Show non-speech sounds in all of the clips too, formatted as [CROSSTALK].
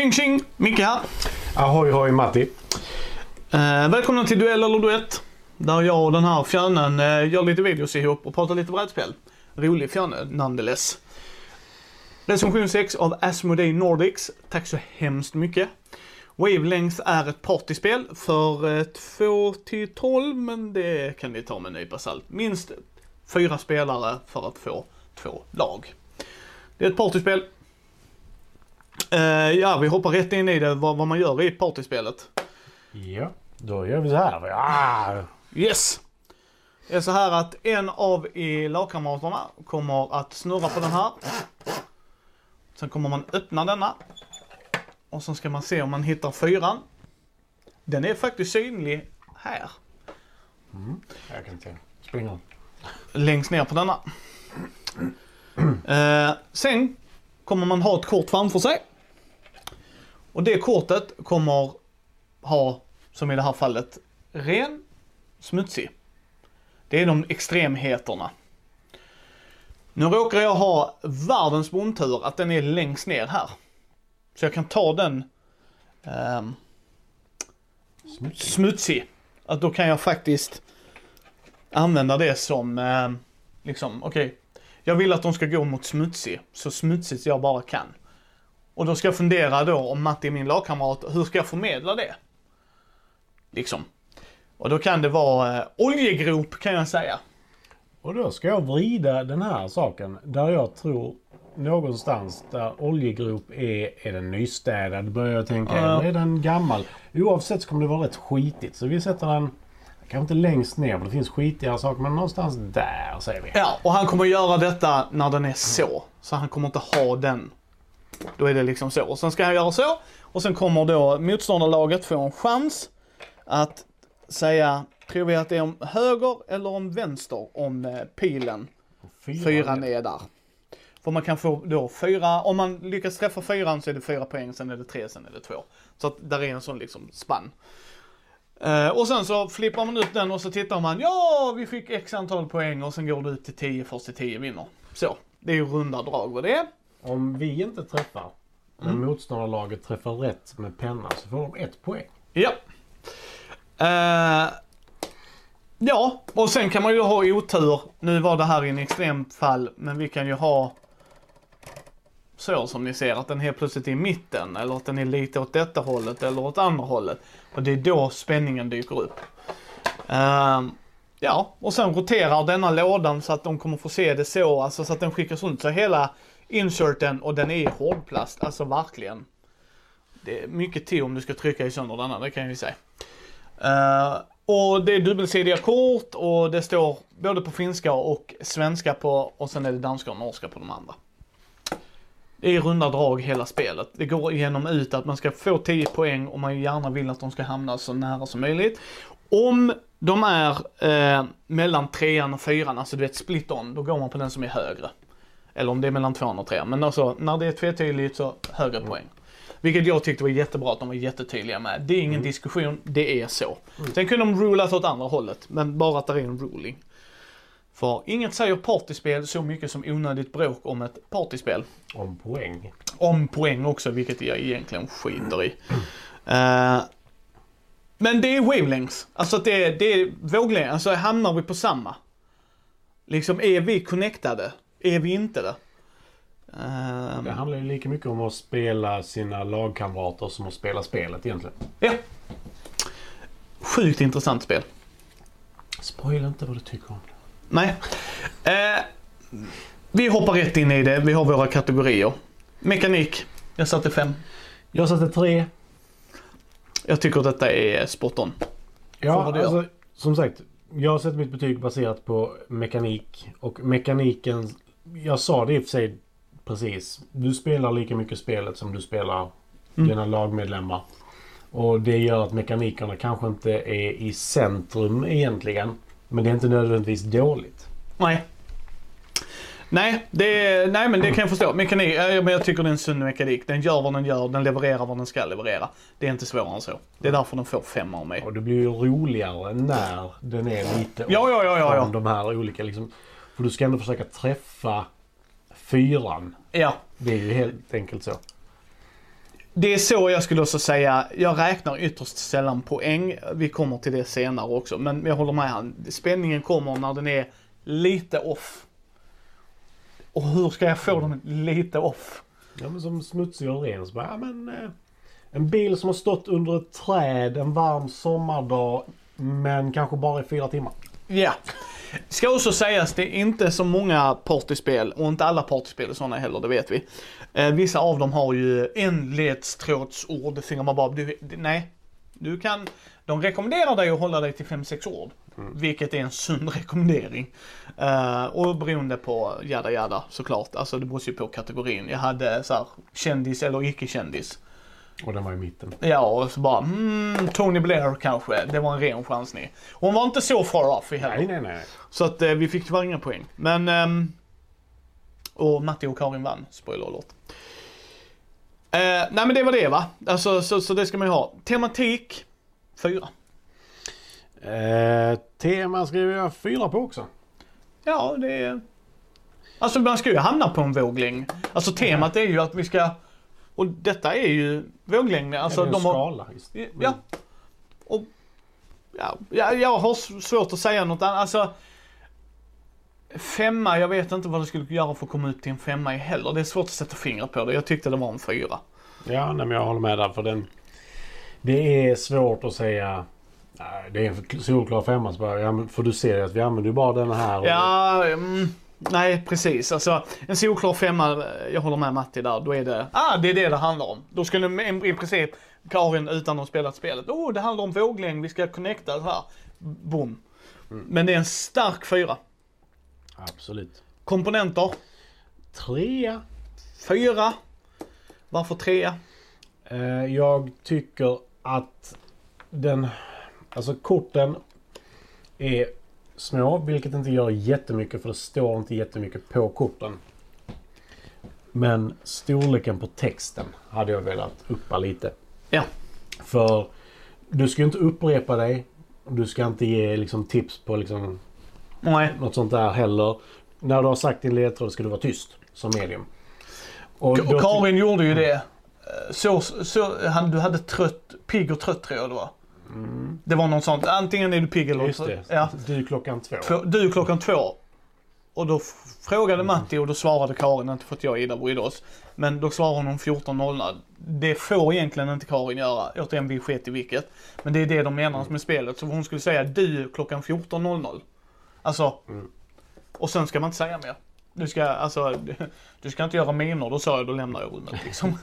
Tjing tjing! Micke här. Ahoy hoj Matti. Eh, välkomna till Duell eller Duett. Där jag och den här fjönen eh, gör lite videos ihop och pratar lite brädspel. Rolig fjöne, nonetheless. Recension 6 av Asmodee Nordics. Tack så hemskt mycket. Wavelength är ett partyspel för eh, 2 till 12 men det kan ni ta med en nypa salt. Minst fyra spelare för att få två lag. Det är ett partyspel. Eh, ja, vi hoppar rätt in i det, vad, vad man gör i partyspelet. Ja, då gör vi så här. Ah, Yes! Det är så här att en av i lagkamraterna kommer att snurra på den här. Sen kommer man öppna denna. Och så ska man se om man hittar fyran. Den är faktiskt synlig här. jag kan inte springa. Längst ner på denna. Eh, sen kommer man ha ett kort framför sig. Och det kortet kommer ha, som i det här fallet, ren, smutsig. Det är de extremheterna. Nu råkar jag ha världens bondtur att den är längst ner här. Så jag kan ta den ehm, Smutsig. smutsig. Att då kan jag faktiskt använda det som, eh, liksom, okej. jag vill att de ska gå mot smutsig, så smutsigt jag bara kan. Och då ska jag fundera då om Matti är min lagkamrat, hur ska jag förmedla det? Liksom. Och då kan det vara eh, oljegrop kan jag säga. Och då ska jag vrida den här saken där jag tror någonstans där oljegrop är, är den nystädad börjar jag tänka. Ja. Eller är den gammal? Oavsett så kommer det vara rätt skitigt. Så vi sätter den kanske inte längst ner för det finns skitigare saker men någonstans där säger vi. Ja, och han kommer göra detta när den är så. Så han kommer inte ha den. Då är det liksom så. Och sen ska han göra så. Och sen kommer då motståndarlaget få en chans att säga, tror vi att det är om höger eller om vänster om eh, pilen, fyran är där. För man kan få då fyra, om man lyckas träffa fyran så är det fyra poäng, sen är det tre, sen är det två. Så att där är en sån liksom spann. Eh, och sen så flippar man ut den och så tittar man, ja vi fick x antal poäng och sen går det ut till 10, först till 10 vinner. Så, det är ju runda drag vad det är. Om vi inte träffar men Mm. motståndarlaget träffar rätt med penna så får de ett poäng. Ja. Eh, ja, och sen kan man ju ha otur. Nu var det här i en extremt fall, men vi kan ju ha så som ni ser, att den helt plötsligt är i mitten eller att den är lite åt detta hållet eller åt andra hållet. Och det är då spänningen dyker upp. Eh, ja, och sen roterar denna lådan så att de kommer få se det så, alltså så att den skickas runt. Så hela inserten och den är i hårdplast, alltså verkligen. Det är mycket till om du ska trycka i sönder denna, det kan jag ju säga. Uh, och det är dubbelsidiga kort och det står både på finska och svenska på och sen är det danska och norska på de andra. Det är runda drag hela spelet. Det går igenom ut att man ska få 10 poäng och man gärna vill att de ska hamna så nära som möjligt. Om de är eh, mellan trean och fyran, alltså du vet split on, då går man på den som är högre. Eller om det är mellan tvåan och trean. Men alltså när det är tvetydigt så högre poäng. Vilket jag tyckte var jättebra att de var jättetydliga med. Det är ingen diskussion, det är så. Sen kunde de rulat åt andra hållet, men bara att det är en ruling. För inget säger partyspel så mycket som onödigt bråk om ett partyspel. Om poäng. Om poäng också, vilket jag egentligen skiter i. Eh, men det är wavelengths. Alltså det är, det är våglängd. Alltså hamnar vi på samma? Liksom, är vi connectade? Är vi inte det? Ehm, Det handlar ju lika mycket om att spela sina lagkamrater som att spela spelet egentligen. ja. Sjukt intressant spel. Spoila inte vad du tycker om det. Nej. Eh, vi hoppar rätt in i det. Vi har våra kategorier. Mekanik. Jag satte fem. Jag satte tre. Jag tycker detta är spot on. Ja, alltså, som sagt. Jag sätter mitt betyg baserat på mekanik. Och mekaniken... Jag sa det i och för sig precis. Du spelar lika mycket spelet som du spelar Mm. dina lagmedlemmar. Och det gör att mekanikerna kanske inte är i centrum egentligen. Men det är inte nödvändigtvis dåligt. Nej. Nej, det, nej men det kan jag förstå. Mekanik, eh, men jag tycker det är en sund mekanik. Den gör vad den gör, den levererar vad den ska leverera. Det är inte svårare än så. Det är därför den får fem av mig. Och det blir ju roligare när den är lite Ja, ja, ja, ja, ja. från de här olika liksom. För du ska ändå försöka träffa fyran. Ja. Det är ju helt enkelt så. Det är så jag skulle också säga, jag räknar ytterst sällan poäng. Vi kommer till det senare också, men jag håller med han. Spänningen kommer när den är lite off. Och hur ska jag få den lite off? Ja men som smutsig och ren så bara, ja men... Eh, en bil som har stått under ett träd en varm sommardag men kanske bara i fyra timmar. Ja. Ska också sägas, det är inte så många partyspel och inte alla partyspel är sådana heller, det vet vi. Eh, vissa av dem har ju enledstrådsord, det finner man bara, du, nej. Du kan, de rekommenderar dig att hålla dig till 5-6 ord. Vilket är en sund rekommendering. Eh, och beroende på jada jada såklart, alltså det beror ju på kategorin. Jag hade så här, kändis eller icke-kändis. Och den var i mitten. Ja, och så bara, mm, Tony Blair kanske. Det var en ren chansning. Hon var inte så far off i heller. Nej, nej, nej. Så att eh, vi fick tyvärr inga poäng. Men... ehm, och Matti och Karin vann, spoiler alert. Eh, nej men det var det va? Alltså så, så det ska man ju ha. Tematik, fyra. Eh, tema skriver jag fyra på också. Ja, det är... Alltså man ska ju hamna på en våglängd. Alltså temat är ju att vi ska... Och detta är ju våglängd. Alltså ja, det är en de har... skala. Just. Ja. Och... Ja, ja, jag har svårt att säga något annat. Alltså... Femma, jag vet inte vad det skulle göra för att komma upp till en femma i heller. Det är svårt att sätta fingret på det. Jag tyckte det var en fyra. Ja, nej, men jag håller med där. För den, det är svårt att säga... Det är en solklar femma. Ja, men för du ser ju att vi använder ju bara den här. och- Ja, mm, nej precis. Alltså en solklar femma, jag håller med Matti där. Då är det, ah det är det det handlar om. Då skulle i princip Karin utan att ha spelat spelet, oh det handlar om våglängd, vi ska connecta så här. Boom. Men det är en stark fyra. Absolut. Komponenter, Trea. fyra. Varför trea? Eh, jag tycker att den... Alltså korten är små, vilket inte gör jättemycket för det står inte jättemycket på korten. Men storleken på texten hade jag velat uppa lite. Ja. För du ska ju inte upprepa dig. Du ska inte ge liksom, tips på liksom, Nej. något sånt där heller. När du har sagt din ledtråd ska du vara tyst som medium. Och då- Karin gjorde ju det. Eh, Så, så, han, du hade trött, pigg och trött tror jag det var. Det var något sånt, antingen är du pigg eller Mm. Just det. Ja. Du klockan två. För Du klockan två. Och då frågade Matti och då svarade Karin, inte för att jag och Ida brydde oss. Men då svarade hon om 14.00. Det får egentligen inte Karin göra. Återigen, vi sket i vilket. Men det är det de menar med spelet. Så hon skulle säga du klockan 14.00. Alltså. Och sen ska man inte säga mer. Du ska, alltså, du, ska inte göra miner. Då sa jag, då lämnar jag rummet liksom.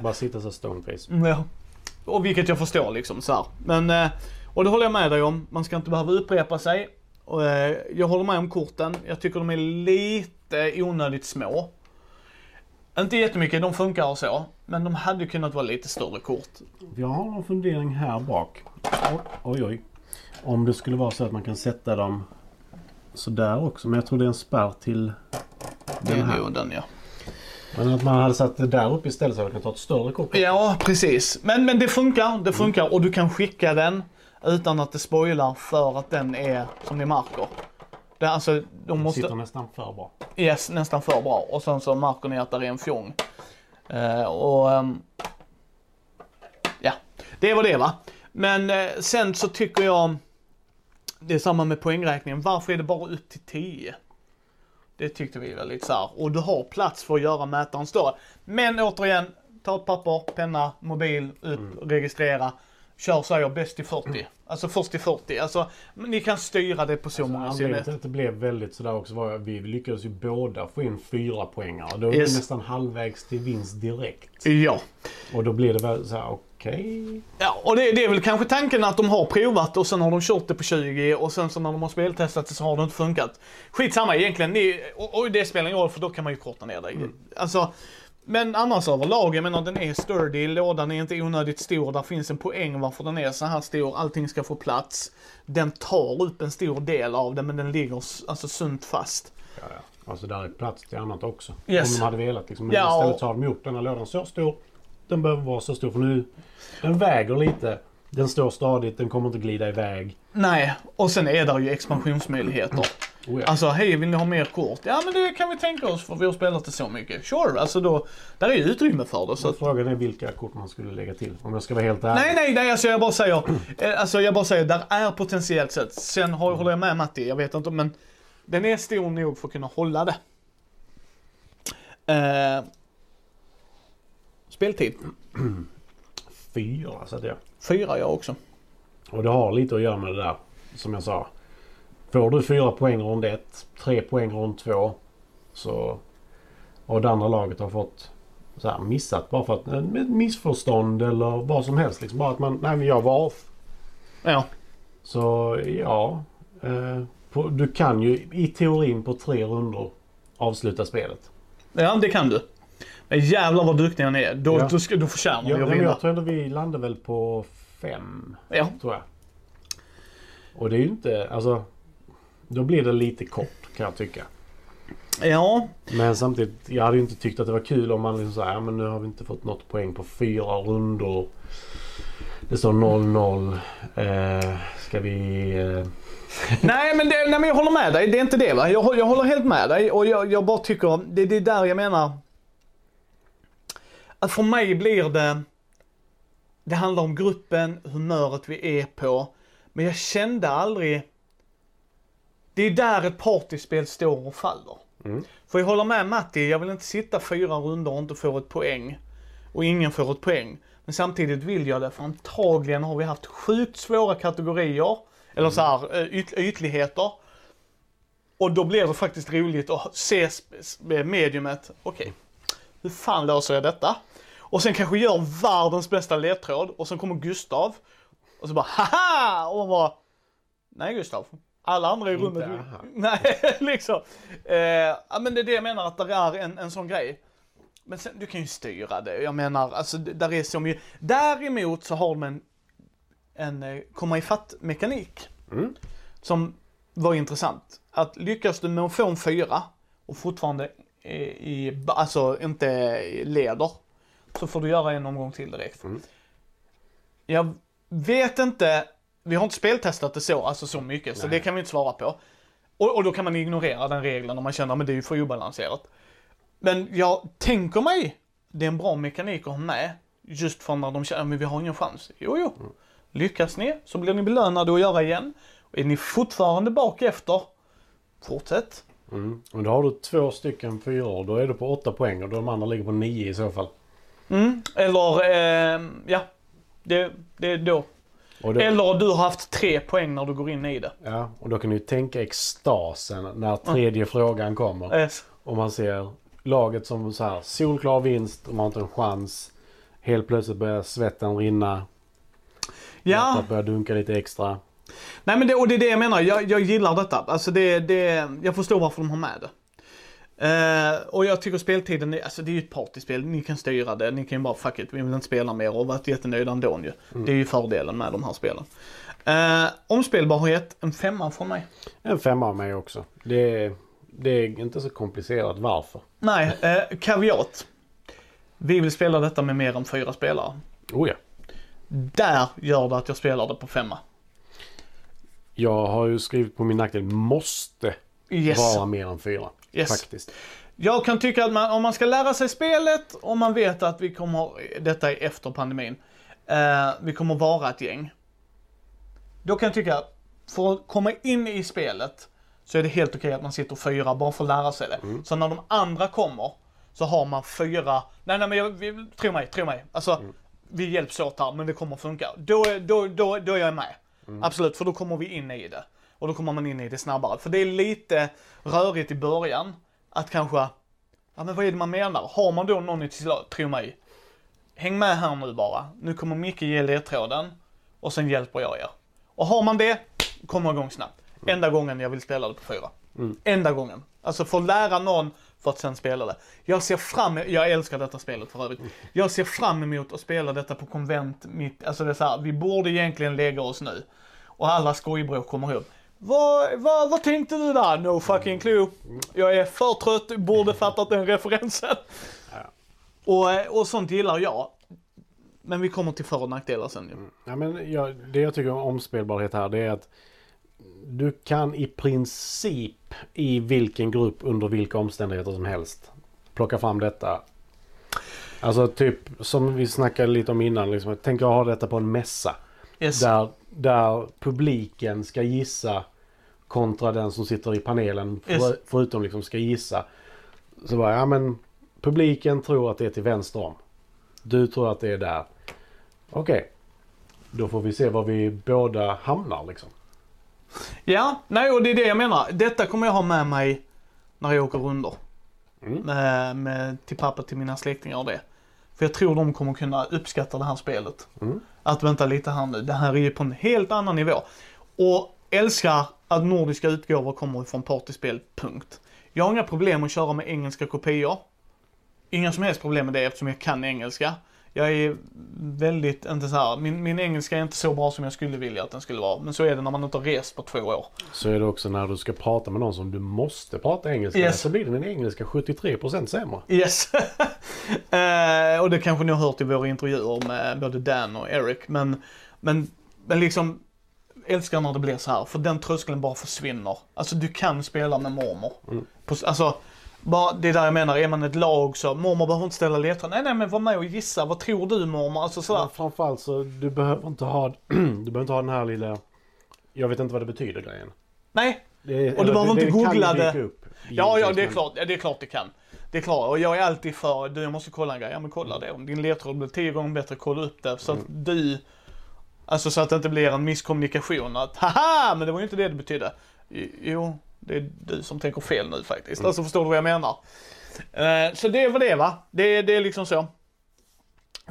Bara sitta så stoneface. [LAUGHS] Mm, Ja. Och vilket jag förstår liksom så här. Men, eh, och det håller jag med dig om. Man ska inte behöva upprepa sig. Eh, jag håller med om korten. Jag tycker de är lite onödigt små. Inte jättemycket, de funkar och så. Men de hade kunnat vara lite större kort. Jag har en fundering här bak. Oj, oj. Om det skulle vara så att man kan sätta dem sådär också. Men jag tror det är en spärr till Det den är här. nog den ja. Men att man hade satt det där uppe istället så att man kan ta ett större kort. Ja, precis. Men, men det funkar, det funkar. Och du kan skicka den utan att det spoilar för att den är som ni märker. Det, alltså, de Det måste... sitter nästan för bra. Yes, nästan för bra. Och sen så märker ni att det är en fjong. Eh, och ehm, ja, det var det va. Men eh, sen så tycker jag, det är samma med poängräkningen. Varför är det bara upp till 10? Det tyckte vi var lite så här. Och du har plats för att göra mätaren större. Men återigen, ta ett papper, penna, mobil, upp, registrera. Kör så jag bäst till 40. Alltså först till 40. Alltså, ni kan styra det på så många Anledningen sätt. till att det blev väldigt sådär också var att vi lyckades ju båda få in fyra poängar. Då är Yes. vi nästan halvvägs till vinst direkt. Ja. Och då blir det väl så här, okej. Ja, och det, det är väl kanske tanken att de har provat och sen har de kört det på 20 och sen så när de har speltestat det så har det inte funkat. Skitsamma egentligen, ni, och, och det spelar ingen roll för då kan man ju korta ner det. Alltså, men annars överlag, jag menar den är sturdy, lådan är inte onödigt stor, där finns en poäng varför den är så här stor, allting ska få plats. Den tar upp en stor del av den men den ligger alltså sunt fast. Ja, ja. Alltså där är plats till annat också. Yes. Om de hade velat liksom. Men Ja, istället så har de gjort den här lådan så stor. Den behöver vara så stor för nu. Den väger lite. Den står stadigt, den kommer inte glida iväg. Nej, och sen är där ju expansionsmöjligheter. Oh ja. Alltså, hej vill ni ha mer kort? Ja men det kan vi tänka oss för vi har spelat det så mycket. Sure, alltså då, där är ju utrymme för det. Så att, frågan är vilka kort man skulle lägga till. Om jag ska vara helt ärlig. nej, nej, nej, alltså jag bara säger, [CLEARS THROAT] eh, alltså jag bara säger, där är potentiellt sett. Sen har, håller jag med Matti, jag vet inte, men den är stor nog för att kunna hålla det. Eh, speltid, [CLEARS THROAT] Fyra sätter jag. fyra jag också. Och det har lite att göra med det där som jag sa. Får du fyra poäng rond ett, tre poäng rond två. Så... Och det andra laget har fått så här, missat bara för att eh, med missförstånd eller vad som helst. Liksom bara att man, nej men jag var off. Ja, Så ja. Eh, på, du kan ju i teorin på tre rundor avsluta spelet. ja det kan du. Men jävlar vad duktiga ni är. Då, Ja. då, ska, då förtjänar Ja, vi att vinna. jag tror ändå vi landade väl på fem. Ja. tror jag. Och det är ju inte, alltså. Då blir det lite kort kan jag tycka. ja, Men samtidigt, jag hade ju inte tyckt att det var kul om man liksom sa ja men nu har vi inte fått något poäng på fyra rundor. Det står 0-0. Eh, ska vi... Eh, [LAUGHS] Nej men, det, nej men jag håller med dig, det är inte det va. Jag, jag håller helt med dig och jag, jag bara tycker, det, det är där jag menar. Att för mig blir det, det handlar om gruppen, humöret vi är på. Men jag kände aldrig, det är där ett partyspel står och faller. Mm. För jag håller med Matti, jag vill inte sitta fyra runder och inte få ett poäng. Och ingen får ett poäng. Men samtidigt vill jag det, för antagligen har vi haft sjukt svåra kategorier. Eller så här, eh, yt, ytligheter. Och då blir det faktiskt roligt att se mediumet, okej, hur fan löser jag detta? Och sen kanske gör världens bästa ledtråd och sen kommer Gustav. Och så bara haha! Och man bara, nej Gustav. Alla andra i Inte rummet. aha. [LAUGHS] Nej, [LAUGHS] liksom. Eh, men det är det jag menar att det är en, en sån grej. Men sen, du kan ju styra det. Jag menar, alltså där är så mycket. Däremot så har de en, en eh, komma ifatt mekanik mm. som var intressant. Att lyckas du med att få en fyra och fortfarande i, i, alltså inte leder, så får du göra en omgång till direkt. Mm. Jag vet inte, vi har inte speltestat det så, alltså så mycket, så Nej. det kan vi inte svara på. Och, och då kan man ignorera den regeln om man känner att det är ju för obalanserat. Men jag tänker mig, det är en bra mekanik att ha med. Just för när de känner, men vi har ingen chans. Jo, jo. Mm. Lyckas ni så blir ni belönade att göra igen. Och är ni fortfarande bak efter, fortsätt. Mm. Och då har du två stycken fyror. Då är du på åtta poäng och de andra ligger på nio i så fall. Mm. Eller, eh, ja. Det, det är då. Då, Eller du har haft tre poäng när du går in i det. ja, och då kan du tänka extasen när tredje frågan kommer. Eh, Och man ser laget som så här solklar vinst, de har inte en chans. Helt plötsligt börjar svetten rinna. ja, Hjärtat börjar dunka lite extra. nej men det, och det är det jag menar. Jag, jag gillar detta. Alltså det, det, jag förstår varför de har med det. Eh, och jag tycker speltiden, är, alltså det är ju ett partyspel. Ni kan styra det. Ni kan ju bara fuck it, vi vill inte spela mer och varit jättenöjda ändå ju. Det är ju fördelen med de här spelen. Uh, omspelbarhet, en femma från mig. En femma av mig också. Det är, det är inte så komplicerat varför. Nej, uh, kaviat. Vi vill spela detta med mer än fyra spelare. Oh ja. Där gör det att jag spelar det på femma. Jag har ju skrivit på min nackdel måste Yes. vara mer än fyra. Yes. Faktiskt. Jag kan tycka att man, om man ska lära sig spelet och man vet att vi kommer, detta är efter pandemin, eh, vi kommer vara ett gäng. Då kan jag tycka, för att komma in i spelet så är det helt okej att man sitter fyra bara för att lära sig det. Så när de andra kommer så har man fyra, nej nej men jag, vi, tro mig, tro mig. Alltså, vi hjälps åt här men det kommer funka. Då, då, då, då är jag med. Absolut, för då kommer vi in i det. Och då kommer man in i det snabbare. För det är lite rörigt i början. Att kanske, ja men vad är det man menar? Har man då någon i tro mig. Häng med här nu bara. Nu kommer Micke ge ledtråden. Och sen hjälper jag er. Och har man det, kommer igång snabbt. Enda gången jag vill spela det på fyra. Enda gången. Alltså få lära någon för att sen spela det. Jag ser fram jag älskar detta spelet för övrigt. Jag ser fram emot att spela detta på konvent mitt, alltså det är så här, vi borde egentligen lägga oss nu. Och alla skojbråk kommer ihop. Vad, vad, vad tänkte du där? No fucking clue. Jag är för trött, borde fattat den referensen. Och, eh, och sånt gillar jag. Men vi kommer till för och nackdelar sen ju. Ja, men jag, det jag tycker om omspelbarhet här det är att du kan i princip i vilken grupp under vilka omständigheter som helst plocka fram detta. Alltså typ som vi snackade lite om innan. Liksom, tänk att ha detta på en mässa. Yes. Där, där publiken ska gissa kontra den som sitter i panelen för, Yes. förutom liksom ska gissa. Så bara, ja men publiken tror att det är till vänster om. Du tror att det är där. Okej. Då får vi se var vi båda hamnar liksom. Ja, nej och det är det jag menar. Detta kommer jag ha med mig när jag åker runder. Mm. Med, med, till pappa, till mina släktingar och det. För jag tror de kommer kunna uppskatta det här spelet. Mm. Att vänta lite här nu, det här är ju på en helt annan nivå. Och älskar att nordiska utgåvor kommer från partyspel, punkt. Jag har inga problem att köra med engelska kopior. Inga som helst problem med det eftersom jag kan engelska. Jag är väldigt, inte så här, min, min engelska är inte så bra som jag skulle vilja att den skulle vara. Men så är det när man inte har rest på två år. Så är det också när du ska prata med någon som du måste prata engelska med. Yes. Så blir din engelska 73% sämre. Yes. [LAUGHS] eh, och det kanske ni har hört i våra intervjuer med både Dan och Eric. Men, men, men liksom, älskar när det blir så här. För den tröskeln bara försvinner. Alltså du kan spela med mormor. Mm. På, alltså, bara, det är där jag menar, är man ett lag så, mormor behöver inte ställa ledtråd. Nej, nej, men var med och gissa. Vad tror du mormor? Alltså sådär. Men framförallt så du behöver inte ha, [CLEARS THROAT] du behöver inte ha den här lilla, jag vet inte vad det betyder grejen. Nej, Det Och du behöver inte googla det. dyka Upp, Ja, ja, det är klart. Ja, det är klart det kan. Det är klart. Och jag är alltid för, du jag måste kolla en grej. Ja men kolla det. Om din ledtråd blir tio gånger bättre, kolla upp det. Så att Mm. du, alltså så att det inte blir en misskommunikation. Att haha, men det var ju inte det det betydde. Jo, det är du som tänker fel nu faktiskt. Mm. Alltså förstår du vad jag menar? Eh, så det var det va. Det, det är liksom så.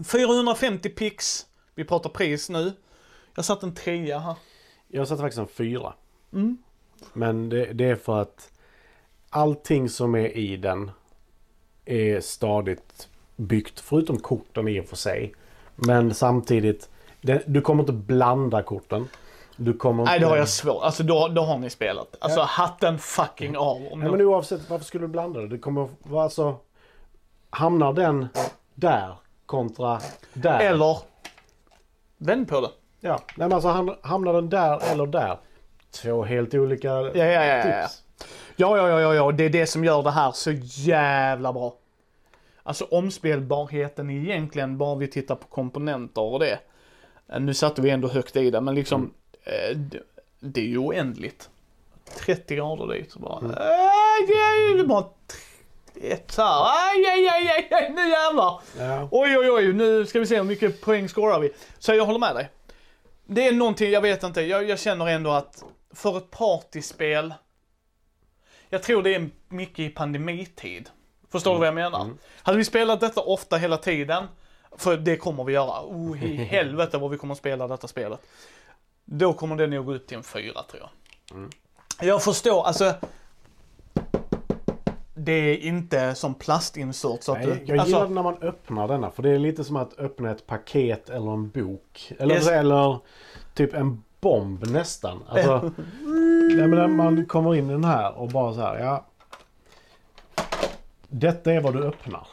450 pix. Vi pratar pris nu. Jag satt en trea här. Jag satte faktiskt en fyra. Mm. Men det, det är för att allting som är i den är stadigt byggt. Förutom korten i och för sig. Men samtidigt, det, du kommer inte blanda korten. Du kommer inte... Nej, det har jag svårt. Alltså då, då har ni spelat. Alltså hatten fucking av. Om Nej, men oavsett, varför skulle du blanda det? Det kommer vara alltså... Hamnar den där kontra där? Eller, vänd på det. Ja, nej, men alltså ham- hamnar den där eller där? Två helt olika Ja, ja, ja, ja, ja. tips. Ja, ja, ja, ja, ja, det är det som gör det här så jävla bra. Alltså omspelbarheten egentligen, bara vi tittar på komponenter och det. Nu satte vi ändå högt i det, men liksom, eh, det, det är ju oändligt. 30 grader dit så bara, äh, ja, det är bara ett så här, aj, aj, aj, aj, aj, nu jävlar. Ja. Oj, oj, oj, nu ska vi se hur mycket poäng scorar vi. Så jag håller med dig. Det är någonting, jag vet inte, jag, jag känner ändå att för ett partyspel, jag tror det är mycket i pandemitid. Förstår du vad jag menar? Hade vi spelat detta ofta hela tiden, för det kommer vi göra, oh i [LAUGHS] helvete vad vi kommer att spela detta spelet. Då kommer det nog gå upp till en fyra tror jag. Jag förstår, alltså. Det är inte som plastinsert så att Nej, du... jag alltså, gillar när man öppnar denna. För det är lite som att öppna ett paket eller en bok. Eller, Yes. eller typ en bomb nästan. Alltså, [LAUGHS] nej, men man kommer in i den här och bara så här, ja. Detta är vad du öppnar.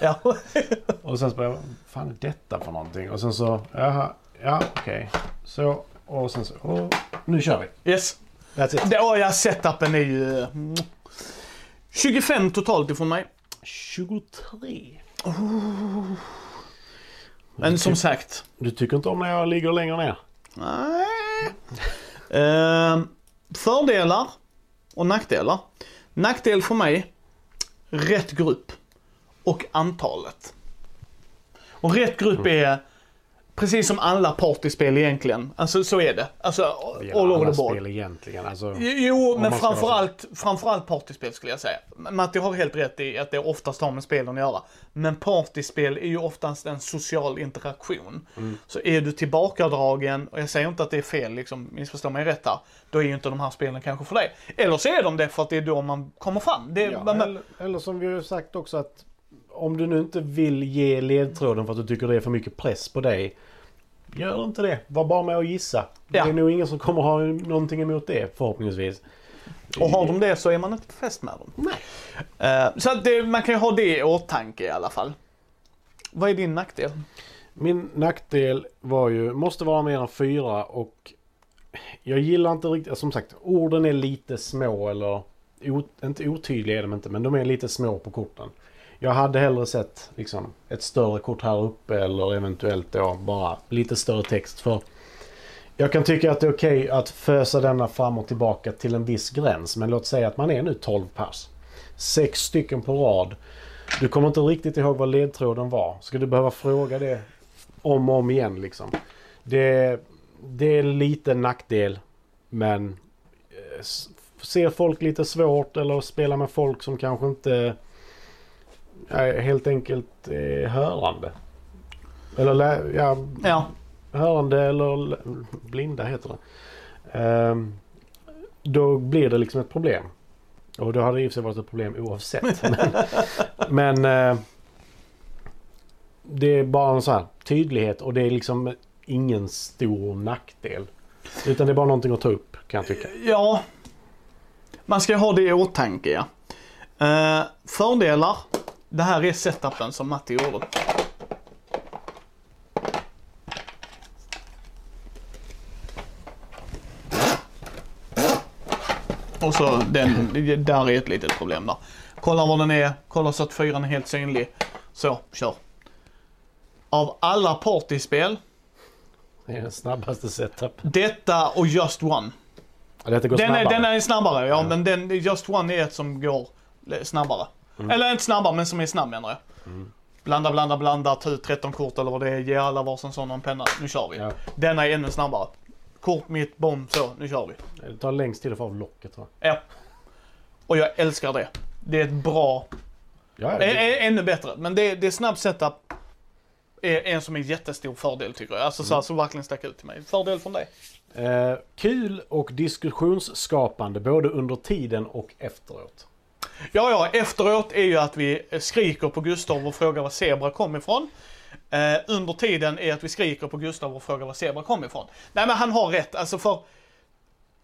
Ja. [LAUGHS] Och sen så bara, vad fan är detta för någonting? Och sen så, jaha, ja okej. Så, och sen så, och, nu kör vi. yes. That's it. Det, oh, ja, setupen är ju... mm. 25 totalt ifrån mig. 23. Men som sagt. Du tycker inte om när jag ligger längre ner? Nej. Ehm, fördelar och nackdelar. Nackdel för mig, rätt grupp och antalet. Och rätt grupp är precis som alla partyspel egentligen. Alltså så är det. Alltså all over the board. spel egentligen. Alltså, Jo, men framförallt, framförallt partyspel skulle jag säga. Matti har helt rätt i att det oftast har med spelen att göra. Men partyspel är ju oftast en social interaktion. Mm. Så är du tillbakadragen, och jag säger inte att det är fel, liksom, missförstå mig rätt här. Då är ju inte de här spelen kanske för dig. Eller så är de det för att det är då man kommer fram. Det, Ja, men, eller, eller som vi har sagt också att om du nu inte vill ge ledtråden för att du tycker det är för mycket press på dig. Gör inte det. Var bara med och gissa. Ja. Det är nog ingen som kommer ha någonting emot det förhoppningsvis. och har de det så är man inte på fest med dem. Nej. Eh, så det, man kan ju ha det i åtanke i alla fall. Vad är din nackdel? Min nackdel var ju, måste vara mer än fyra och jag gillar inte riktigt, som sagt, orden är lite små eller o, inte otydliga är de inte, men de är lite små på korten. Jag hade hellre sett liksom, ett större kort här uppe eller eventuellt då bara lite större text. För jag kan tycka att det är okej att fösa denna fram och tillbaka till en viss gräns. Men låt säga att man är nu 12 pers. Sex stycken på rad. Du kommer inte riktigt ihåg vad ledtråden var. Ska du behöva fråga det om och om igen liksom. Det, det är lite nackdel. Men eh, ser folk lite svårt eller spelar med folk som kanske inte helt enkelt är hörande. Eller lä- ja, Ja. hörande eller blinda heter det. Ehm, då blir det liksom ett problem. Och då hade det i och för sig varit ett problem oavsett. [LAUGHS] men men eh, det är bara en sån här tydlighet och det är liksom ingen stor nackdel. Utan det är bara någonting att ta upp kan jag tycka. Ja, man ska ha det i åtanke ja. Eh, fördelar. Det här är setupen som Matti gjorde. Och så den, där är ett litet problem där. Kolla var den är, kolla så att fyran är helt synlig. Så, kör. Av alla partyspel, Det är den snabbaste setup. detta och Just One. Ja, Detta går Den är, snabbare. den är snabbare, ja, Ja. men den, Just One är ett som går snabbare. Mm. Eller inte snabbare, men som är snabb menar jag. Blanda, blanda, blanda, ta ut 13 kort eller vad det är, ge alla varsin sån och en penna. Nu kör vi. Ja. Denna är ännu snabbare. Kort, mitt, bom, så, nu kör vi. Det tar längst tid att få av locket jag. Ja. Och jag älskar det. Det är ett bra, Ja, det, ä- ännu bättre. Men det, det är snabb setup. Är en som är jättestor fördel tycker jag. Alltså så, här, så verkligen stack ut till mig. Fördel från dig. eh, kul och diskussionsskapande både under tiden och efteråt. Ja, ja, efteråt är ju att vi skriker på Gustav och frågar var Zebra kom ifrån. Eh, under tiden är att vi skriker på Gustav och frågar var Zebra kom ifrån. Nej men han har rätt, alltså för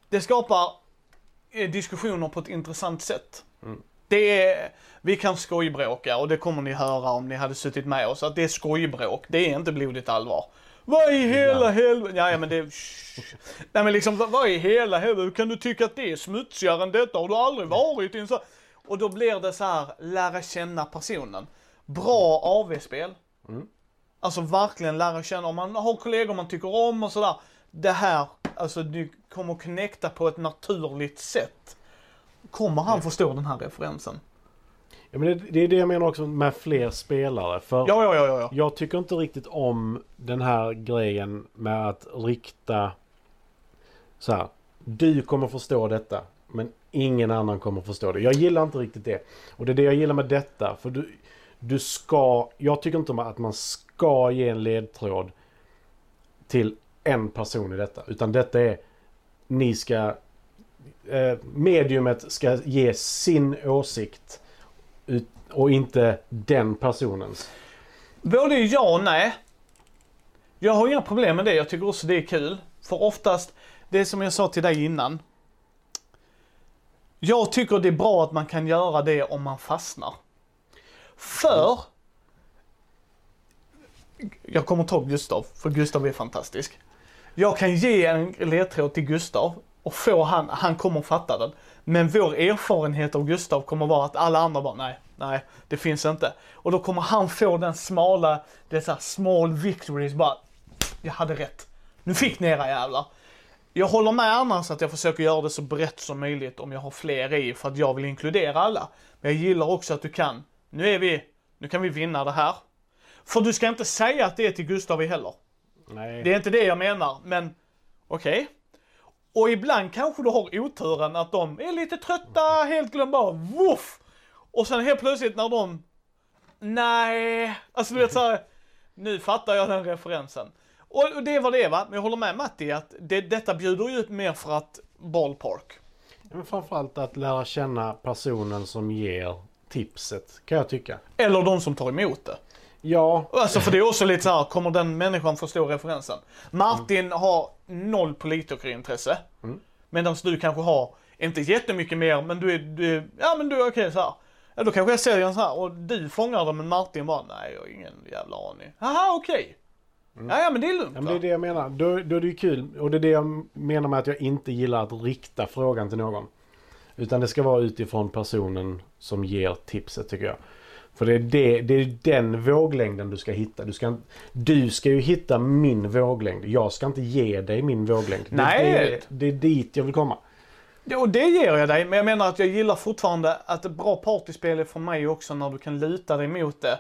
det skapar eh, diskussioner på ett intressant sätt. Det är, vi kan skojbråka och det kommer ni höra om ni hade suttit med oss, att det är skojbråk, det är inte blodigt allvar. Vad i hela helvete, ja, ja men det, shh. Nej men liksom, vad- i hela helvete, hur kan du tycka att det är smutsigare än detta? Har du aldrig varit i en så Och då blir det så här, lära känna personen. Bra AV-spel. Alltså verkligen lära känna, om man har kollegor man tycker om och sådär. Det här, alltså du kommer connecta på ett naturligt sätt. Kommer han förstå den här referensen? Ja, men det, det är det jag menar också med fler spelare. För ja, ja, ja. ja. jag tycker inte riktigt om den här grejen med att rikta så här. Du kommer förstå detta. Men ingen annan kommer förstå det. Jag gillar inte riktigt det. Och det är det jag gillar med detta. För du, du ska... Jag tycker inte om att man ska ge en ledtråd till en person i detta. Utan detta är... Ni ska... Eh, mediumet ska ge sin åsikt. Ut, och inte den personens. Både ja och nej. Jag har inga problem med det, jag tycker också det är kul. För oftast, det är som jag sa till dig innan. Jag tycker det är bra att man kan göra det om man fastnar. För, jag kommer ta Gustav, för Gustav är fantastisk. Jag kan ge en ledtråd till Gustav och få han, han kommer fatta den. Men vår erfarenhet av Gustav kommer vara att alla andra bara, nej, nej, det finns inte. Och då kommer han få den smala, dessa small victories bara, jag hade rätt. Nu fick ni era jävlar. Jag håller med annars att jag försöker göra det så brett som möjligt om jag har fler i för att jag vill inkludera alla. Men jag gillar också att du kan, nu är vi, nu kan vi vinna det här. För du ska inte säga att det är till Gustav heller. Nej. Det är inte det jag menar, men okej. Och ibland kanske du har oturen att de är lite trötta, helt glömda av, woof! Och sen helt plötsligt när de, nej, alltså du vet såhär, nu fattar jag den referensen. Och och det var det va, men jag håller med Matti att det, detta bjuder ju ut mer för att ballpark. Men framförallt att lära känna personen som ger tipset, kan jag tycka. Eller de som tar emot det. Ja, Alltså för det är också lite så här, kommer den människan förstå referensen? Martin har noll politikerintresse. Mm. Medan du kanske har, inte jättemycket mer, men du är, du är ja men du är okej så här. Ja då kanske jag säljer en så här och du fångar den men Martin bara, nej jag har ingen jävla aning. Haha okej. Ja, ja men det är lugnt Ja, men det är det jag menar. Då, då är det ju kul. Och det är det jag menar med att jag inte gillar att rikta frågan till någon. Utan det ska vara utifrån personen som ger tipset tycker jag. För det är, det, det är den våglängden du ska hitta. Du ska, du ska ju hitta min våglängd. Jag ska inte ge dig min våglängd. Det- Nej. Det, det är dit jag vill komma. Och det ger jag dig, men jag menar att jag gillar fortfarande att ett bra partyspel är för mig också när du kan luta dig mot det.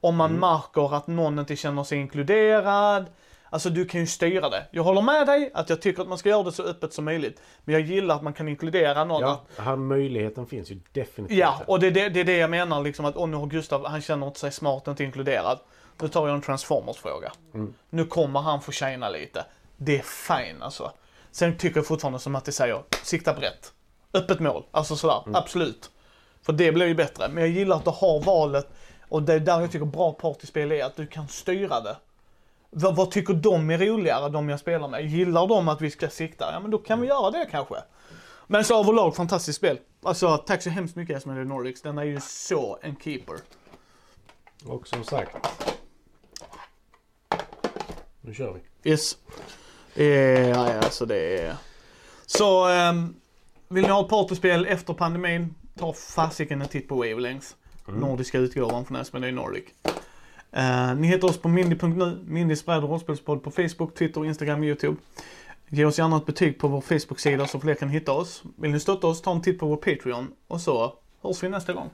Om man märker att någon inte känner sig inkluderad. Alltså du kan ju styra det. Jag håller med dig att jag tycker att man ska göra det så öppet som möjligt. Men jag gillar att man kan inkludera någon. Ja, här möjligheten finns ju definitivt. Ja, och det är det, det är det jag menar liksom att åh, nu har Gustav, han känner inte sig smart, inte inkluderad. Nu tar jag en Transformers-fråga. Nu kommer han få tjäna lite. Det är fine alltså. Sen tycker jag fortfarande som Matti säger, sikta brett. Öppet mål, alltså sådär, absolut. För det blir ju bättre. Men jag gillar att du har valet och det är där jag tycker bra partyspel är, att du kan styra det. Vad, vad tycker de är roligare, de jag spelar med? Gillar de att vi ska sikta? Ja men då kan vi göra det kanske. Men så överlag fantastiskt spel. Alltså tack så hemskt mycket Esmelde Nordics. Den är ju så en keeper. Och som sagt. Nu kör vi. Yes. Eh, ja, ja, alltså det är... Så, ehm, vill ni ha ett partyspel efter pandemin? Ta fasiken en titt på Mm. Nordiska utgåvan från Esmelde Nordic. Eh, ni hittar oss på mindy.nu, Mindys bräd och rollspelspodd på Facebook, Twitter, Instagram, och YouTube. Ge oss gärna ett betyg på vår Facebook-sida så fler kan hitta oss. Vill ni stötta oss, ta en titt på vår Patreon och så hörs vi nästa gång.